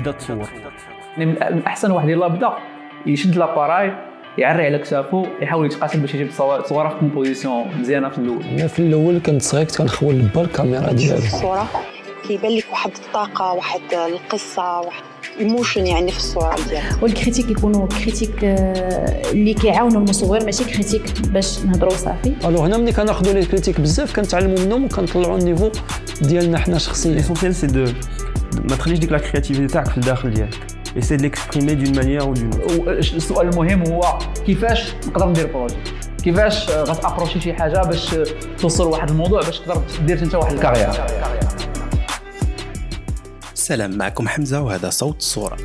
بدا تصور. يعني من أحسن واحد يلاه بدا يشد l'appareil يعري على كتافو يحاول يتقاتل باش يجيب صوره في composition مزيانة في الأول. أنا في الأول كنت صغير كنت كنخول با الكاميرا ديالي. الصورة كيبان لك واحد الطاقة واحد القصة واحد émotion يعني في الصورة ديالك. وال critiques يكونوا critiques آه، اللي كيعاونوا المصور ماشي critiques باش نهضروا صافي. alors حنا ملي كناخذوا les critiques بزاف كنتعلموا منهم وكنطلعوا ال niveau ديالنا حنا شخصيا. l'essentiel c'est de ما تخليش ديك la créativité تاعك في الداخل ديالك essaie de l'exprimer d'une manière ou d'une السؤال المهم هو كيفاش نقدر ندير projet كيفاش غتابروشي شي حاجة باش توصل لواحد الموضوع باش تقدر دير انت واحد ال carrière؟ سلام معكم حمزة وهذا صوت الصورة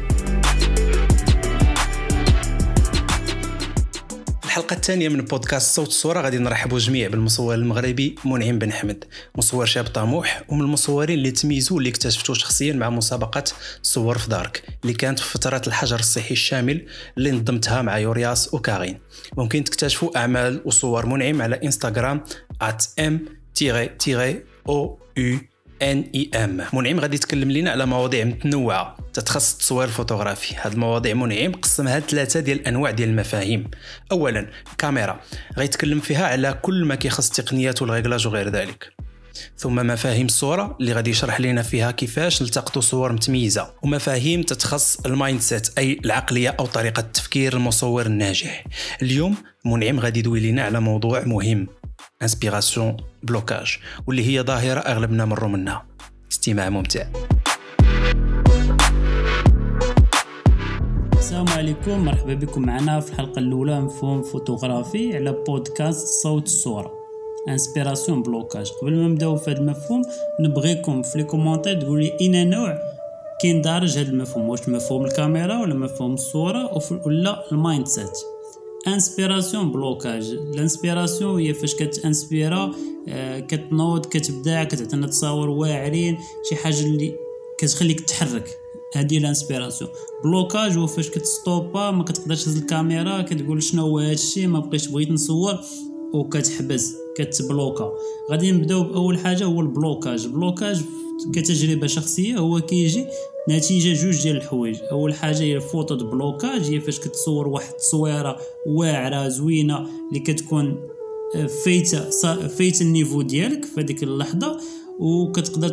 الحلقة الثانية من بودكاست صوت الصورة غادي نرحبوا جميع بالمصور المغربي منعم بن حمد. مصور شاب طموح ومن المصورين اللي تميزوا اللي اكتشفتوه شخصيا مع مسابقة صور في دارك اللي كانت في فترة الحجر الصحي الشامل اللي نظمتها مع يورياس وكاغين ممكن تكتشفوا أعمال وصور منعم على إنستغرام at m-o u n i m منعم غادي يتكلم لنا على مواضيع متنوعة. تتخص التصوير الفوتوغرافي. هاد المواضيع منعم قسمها ثلاثة ديال الأنواع ديال المفاهيم. اولا الكاميرا غيتكلم فيها على كل ما كيخص التقنيات وال réglage وغير ذلك. ثم مفاهيم الصورة اللي غادي يشرح لنا فيها كيفاش نلتقطوا صور متميزة. ومفاهيم تتخص ال mindset أي العقلية أو طريقة تفكير المصور الناجح. اليوم منعم غادي يدوي لنا على موضوع مهم. inspiration blocage واللي هي ظاهرة أغلبنا مروا منها استماع ممتع. السلام عليكم مرحبا بكم معنا في الحلقة الأولى مفهوم فوتوغرافي على بودكاست صوت الصورة. inspiration blocage قبل ما نبدأو في هذا المفهوم نبغيكم في les commentaires تقول لي اين نوع كيندرج هذا المفهوم. واش مفهوم الكاميرا ولا مفهوم الصورة ولا ال mindset inspiration blocage ال inspiration هي فاش كتانسبيرا كتنوض كتبدع كتعطينا تصاور واعرين شي حاجة اللي كتخليك تحرك هذه ال inspiration blocage هو فاش كتستوبا ما كتقدرش تهز الكاميرا كتقول شنو هو هادشي ما بقيتش بغيت نصور وكتحبس كتبلوكا. غادي نبداو بأول حاجة هو ال blocage. ال blocage كتجربة شخصية هو كيجي نتيجة جوج ديال الحوايج. أول حاجة هي ال photo blocage هي فاش كتصور واحد التصويرة واعرة زوينة اللي كتكون آه، فايتة فايت ال niveau ديالك في هذيك اللحظة. وكتقدر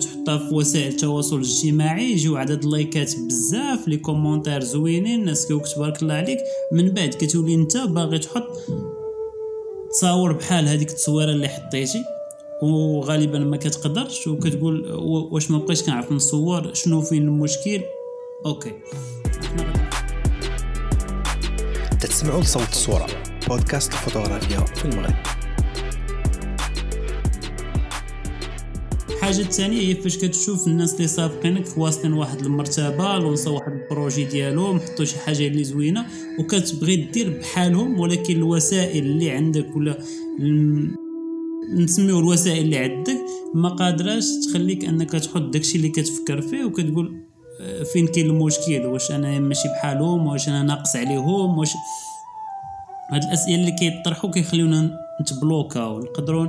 تحطها في وسائل التواصل الاجتماعي يجيو عدد اللايكات بزاف les commentaires زوينين الناس كيقولك تبارك الله عليك. من بعد كتولي انت باغي تحط تصاور بحال هذيك التصويرة اللي حطيتي وغالبا ما كتقدرش وكتقول واش ما بقيتش كنعرف نصور شنو فين المشكل؟ OK. تسمعوا لصوت الصورة بودكاست الفوتوغرافيا في المغرب. الحاجة الثانية هي فاش كتشوف الناس اللي سابقينك واصلين واحد المرتبة لونسا واحد ال projet ديالهم حطوا شي حاجة اللي زوينة وكتبغي دير بحالهم ولكن الوسائل اللي عندك ولا نسميو الوسائل اللي عندك ما قادراش تخليك أنك تحط داكشي اللي كتفكر فيه وكتقول آه، فين كاين المشكل؟ واش أنا ماشي بحالهم؟ واش أنا ناقص عليهم؟ واش هاد الأسئلة اللي كيطرحوا كيخليونا نتبلوكاو نقدروا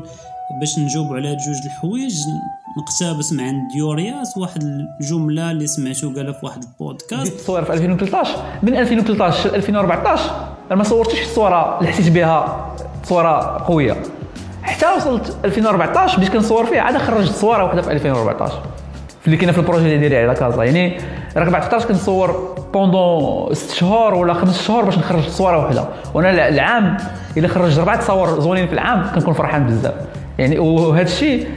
باش نجاوبوا على جوج الحوايج نقتبس من عند يورياس واحد الجملة اللي سمعتو قالها في واحد البودكاست. التصوير في 2013 من 2013 ل 2014 ما صورتش الصورة اللي حسيت بها صورة قوية. حتى وصلت 2014 بديت كنصور فيه عاد خرجت صورة واحدة في 2014 في اللي كاينة في ال projet اللي داير على كازا. يعني راك بعد فترات كنصور pendant 6 شهور ولا 5 شهور باش نخرج صورة واحدة وأنا العام إلا خرجت أربع تصاور زوينين في العام كنكون فرحان بزاف. يعني وهذا الشيء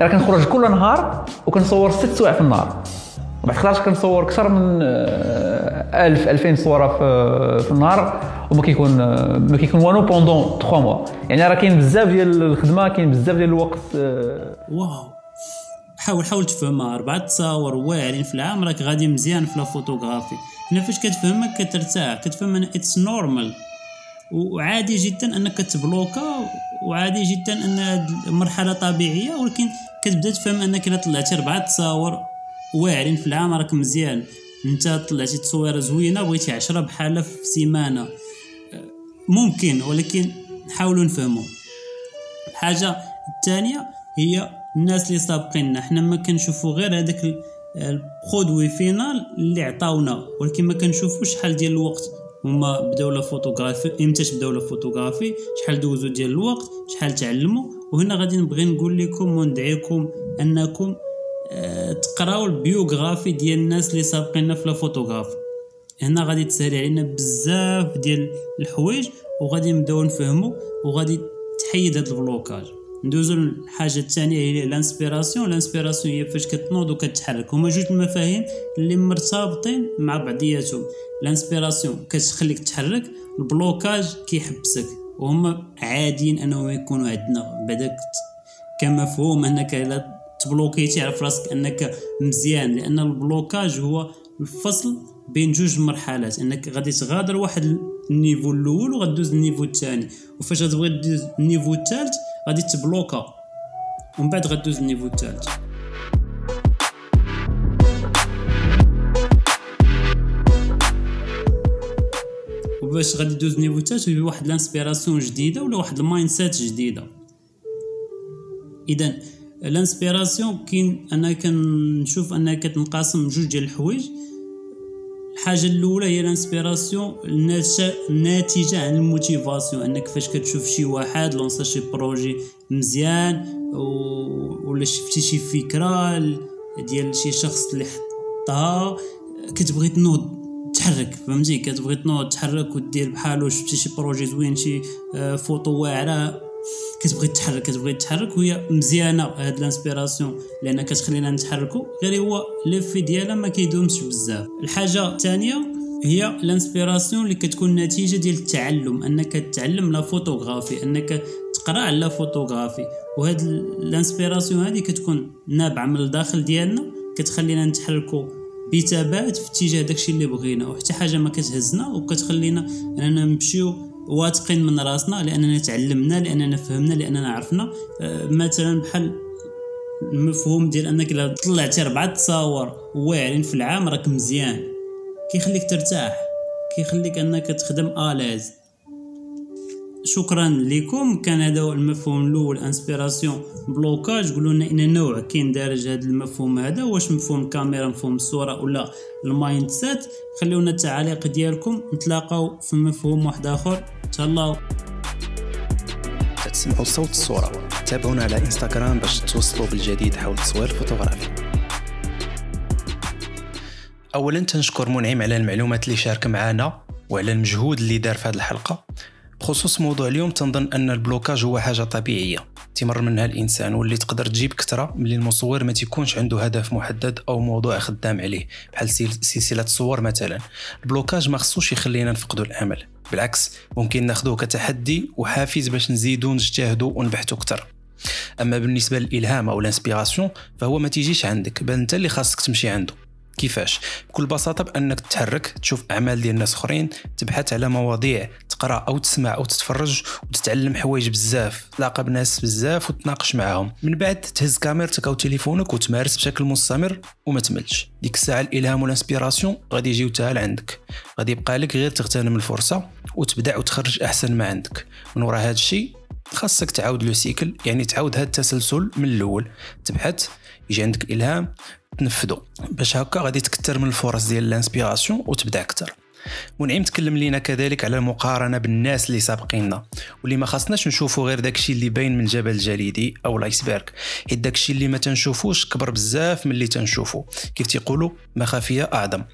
راه كنخرج كل نهار وكنصور ست سوايع في النهار. وبعد خلاص كنصور أكثر من 1000 آه، 2000 صورة في, في النهار وما كيكون آه، ما كيكون والو pendant 3 mois يعني راه كاين بزاف ديال الخدمة كاين بزاف ديال الوقت آه. واو. حاول حاول تفهمها أربع تصاور واعرين في العام راك غادي مزيان في الفوتوغرافي هنا فاش كتفهمها كترتاح. كتفهم إن it's normal وعادي جدا أنك تبلوكا وعادي جدا أن مرحله طبيعية ولكن كتبدا تفهم أنك إلا طلعتي اربعه تصاور واعرين في العام راك مزيان. أنت طلعتي تصويرة زوينة بغيتي عشرة بحالها في سيمانة. ممكن ولكن نحاولوا نفهموا الحاجة الثانية هي الناس اللي سابقيننا. حنا ما كنشوفوا غير هذاك ال produit final اللي عطاونا ولكن ما كنشوفوش شحال ديال الوقت. هما بداو la photographie إمتى بداو la photographie؟ شحال دوزو ديال الوقت؟ شحال تعلموا وهنا غادي نبغي نقول لكم وندعيكم أنكم آه، تقراو ال biographie ديال الناس اللي سابقينا في la photographie. هنا غادي تسهل علينا بزاف ديال الحوايج وغادي نبداو نفهموا وغادي تحيد هاد ال blocage. ندوزو للحاجه الثانية هي ال inspiration ال inspiration هي فاش كتنوض وكتحرك. هما جوج المفاهيم اللي مرتبطين مع بعضياتهم. ال inspiration كتخليك تحرك ال blocage كيحبسك. وهما عاديين أنهم يكونوا عندنا. بعدا كمفهوم أنك إلا تبلوكيتي عرف راسك أنك مزيان. لأن ال blocage هو الفصل بين جوج مرحلات. أنك غادي تغادر واحد ال niveau الأول وغدوز ال niveau الثاني. وفاش غتبغي دوز ال niveau الثالث غادي تبلوكا. ومن بعد غدوز ال niveau الثالث وباش غادي دوز ال niveau الثالث يبي واحد ال inspiration جديدة ولا واحد ال mindset جديدة. اذا ال inspiration كاين أنا كنشوف أنها كتنقسم جوج ديال الحوايج. الحاجة الأولى هي ال inspiration الناتجه عن ال motivation أنك فاش كتشوف شي واحد لونسا شي projet مزيان ولا شفتي شي فكرة ديال شي شخص اللي حطها كتبغي تنوض تحرك فهمتي؟ كتبغي تنوض تحرك ودير بحالو شفتي شي projet زوين شي آه، فوطو واعرة. كتبغي تحرك كتبغي تحرك وهي مزيانة هاد ال inspiration. لأن كتخلينا نتحركوا غير هو l'effet ديالها ما كيدومش بزاف. الحاجة الثانية هي ال inspiration اللي كتكون نتيجة ديال التعلم. أنك تتعلم la photographie أنك تقرأ على la photographie. وهاد ال inspiration هذه كتكون نابعة من الداخل ديالنا كتخلينا نتحركوا بثبات في اتجاه داكشي اللي بغينا. وحتى حاجة ما كتهزنا وكتخلينا أننا نمشيو واثقين من راسنا لأننا تعلمنا لأننا فهمنا لأننا عرفنا. آه، مثلا بحال المفهوم ديال أنك إلا طلعتي اربعه تصاور واعرين في العام راك مزيان. كيخليك ترتاح كيخليك أنك تخدم à l'aise. شكرا لكم. كان هذا هو المفهوم الأول inspiration blocage قولوا لنا ان نوع كاين دارج هذا المفهوم هذا؟ واش مفهوم الكاميرا مفهوم الصورة ولا ال mindset خليونا التعاليق ديالكم. نتلاقاو في مفهوم واحد آخر. تهلاو. تسمعوا صوت الصورة. تابعونا على انستغرام باش توصلوا بالجديد حول التصوير الفوتوغرافي. اولا تنشكر منعم على المعلومات اللي شارك معنا وعلى المجهود اللي دار في هذه الحلقة. بخصوص موضوع اليوم تنظن أن ال blocage هو حاجة طبيعية. تمر منها الإنسان واللي تقدر تجيب كثره ملي المصور ما تيكونش عنده هدف محدد أو موضوع خدام عليه بحال سلسلة الصور مثلا. ال blocage ما خصوش يخلينا نفقدوا الأمل. بالعكس ممكن ناخذوه كتحدي وحافز باش نزيدوا نجتهدوا ونبحثوا أكثر أما بالنسبة للإلهام أو ال inspiration فهو ما تيجيش عندك بل أنت اللي خاصك تمشي عنده. كيفاش؟ بكل بساطة بأنك تتحرك تشوف أعمال ديال ناس أخرين تبحث على مواضيع تقرا أو تسمع أو تتفرج وتتعلم حوايج بزاف. تلاقى بناس بزاف وتناقش معاهم. من بعد تهز كاميرتك أو تليفونك وتمارس بشكل مستمر وما تملش. ديك الساعة الإلهام وال inspiration غادي يجيو تال عندك غادي يبقى لك غير تغتنم الفرصة وتبدع وتخرج أحسن ما عندك. من وراء هذا الشيء خاصك تعاود le cycle يعني تعاود هذا التسلسل من الأول. تبحث يجي عندك الإلهام تنفذوا باش هكا غادي تكثر من الفرص ديال ال inspiration وتبدع أكثر منعم تكلم لينا كذلك على المقارنة بالناس اللي سابقيننا. واللي ما خاصناش نشوفوا غير داكشي اللي باين من الجبل الجليدي أو ال iceberg. حيت داكشي اللي ما تنشوفوش كبر بزاف من اللي تنشوفو. كيف تيقولوا؟ مخافيه اعظم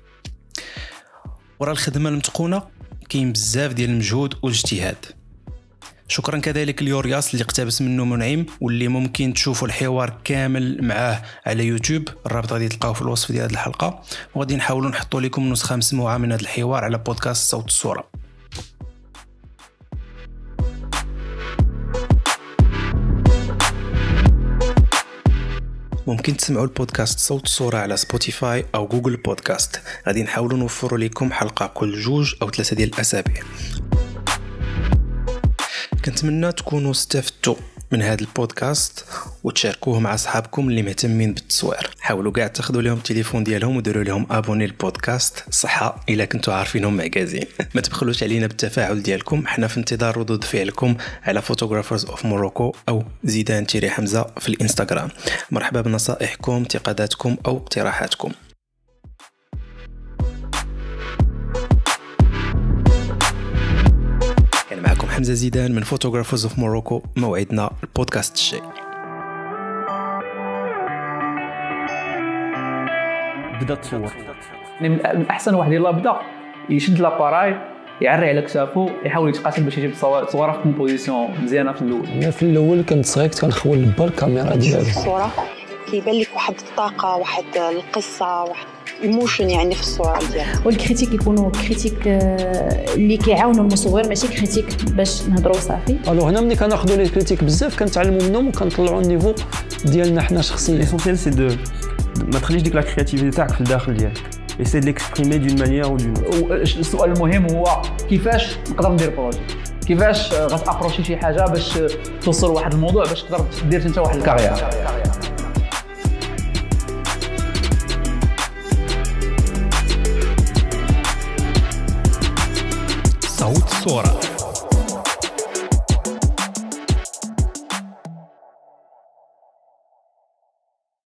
ورا الخدمة المتقونة كاين بزاف ديال المجهود والاجتهاد. شكرا كذلك ليورياس اللي اقتبس منه منعم واللي ممكن تشوفوا الحوار كامل معاه على يوتيوب. الرابط غادي تلقاوه في الوصف ديال الحلقة. وغادي نحاولوا نحطوا لكم نسخة مسموعة من هذا الحوار على بودكاست صوت الصورة. ممكن تسمعوا البودكاست صوت الصورة على سبوتيفاي أو جوجل بودكاست غادي نحاولوا نوفروا لكم حلقة كل جوج أو ثلاثة ديال الأسابيع. كنتمنى تكونوا استفدتوا من هذا البودكاست وتشاركوه مع صحابكم اللي مهتمين بالتصوير. حاولوا كاع تاخذوا لهم التليفون ديالهم وديروا لهم abonner البودكاست. صحة إلا كنتوا عارفينهم معكازين ما تبخلوش علينا بالتفاعل ديالكم. حنا في انتظار ردود فعلكم على Photographers of Morocco أو زيدان tiret حمزة في الإنستغرام. مرحبا بنصائحكم انتقاداتكم أو اقتراحاتكم. كان معكم حمزة زيدان من Photographers of Morocco موعدنا البودكاست الجاي. بدا تصور يعني من من أحسن واحد يلاه بدا يشد l'appareil يعري على كتافو يحاول يتقاتل باش يجيب صور- صوره في composition مزيانة في الأول. أنا في الأول كنت صغير كنت كنخول با الكاميرا ديالي الصورة كيبان لك واحد الطاقة واحد القصة واحد émotion يعني في الصورة ديالك. وال critique يكونوا critique آه، اللي كيعاونوا المصور ماشي critique باش نهضروا صافي. alors هنا ملي كناخذوا لي critique بزاف كنتعلموا منهم وكنطلعوا ال niveau ديالنا حنا شخصيا. l'essentiel c'est de ما تخليش ديك la créativité تاعك في الداخل ديالك. essaie de l'exprimer d'une manière ou d'une السؤال المهم هو كيفاش نقدر ندير projet كيفاش آه، غت approcher شي حاجة باش آه، توصل لواحد الموضوع باش تقدر دير أنت واحد ال carrière صوت الصورة